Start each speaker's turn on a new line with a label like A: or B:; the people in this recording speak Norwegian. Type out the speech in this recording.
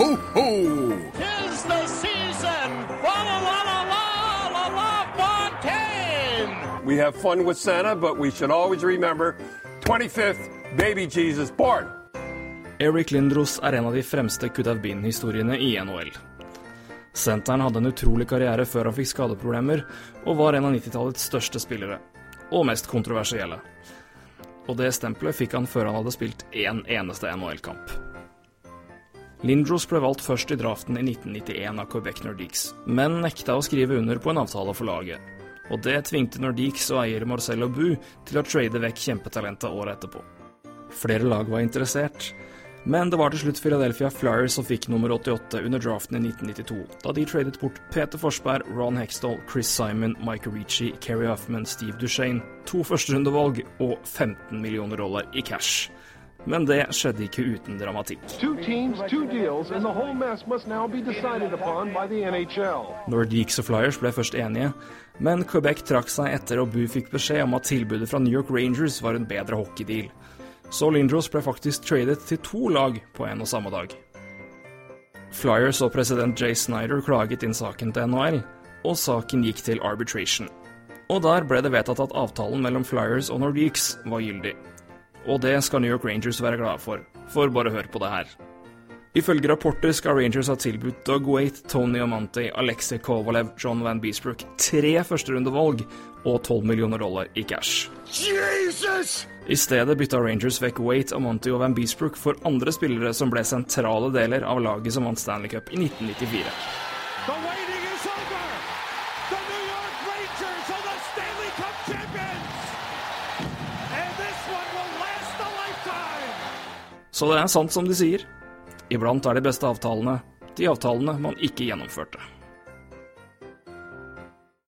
A: ho, ho!
B: Tis the season! La, la la la la la la Fontaine!
A: We have fun with Santa, but we should always remember 25th, baby Jesus born.
C: Eric Lindros er en av de fremste could have been-historiene i NHL. Senteren hadde en utrolig karriere før han fikk skadeproblemer, og var en av 90-tallets største spillere. Og mest kontroversielle. Og det stempelet fikk han før han hadde spilt én eneste NHL-kamp. Lindros ble valgt først i draften i 1991 av Quebec Nordiques, men nekta å skrive under på en avtale for laget. Og det tvingte Nordiques og eier Marcello Bu til å trade vekk kjempetalentet året etterpå. Flere lag var interessert, men det var til slutt Philadelphia Flyers som fikk nummer 88 under draften i 1992, da de tradet bort Peter Forsberg, Ron Hextall, Chris Simon, Mike Ricci, Kerry Huffman, Steve Duchene, to førsterundevalg og 15 millioner dollar i cash. Men det skjedde ikke uten dramatikk. Nordiques og Flyers ble først enige, men Quebec trakk seg etter og Bu fikk beskjed om at tilbudet fra New York Rangers var en bedre hockeydeal. Så Lindros ble faktisk tradet til to lag på en og samme dag. Flyers og president Jay Snyder klaget inn saken til NHL, og saken gikk til arbitration. Og der ble det vedtatt at avtalen mellom Flyers og Nordiques var gyldig. Og det skal New York Rangers være glade for, for bare hør på det her. Ifølge rapporter skal Rangers ha tilbudt Doug Waite, Tony Amante, Alexei Kovalev, John Van Beesbrook tre førsterundevalg og 12 millioner dollar i cash.
A: Jesus!
C: I stedet bytta Rangers vekk Waite, Amonte og Van Beesbrook for andre spillere som ble sentrale deler av laget som vant Stanley Cup i 1994.
B: The waiting is over! The New York Rangers are the Stanley Cup
C: Så det er sant som de sier. Iblant er de beste avtalene de avtalene man ikke gjennomførte.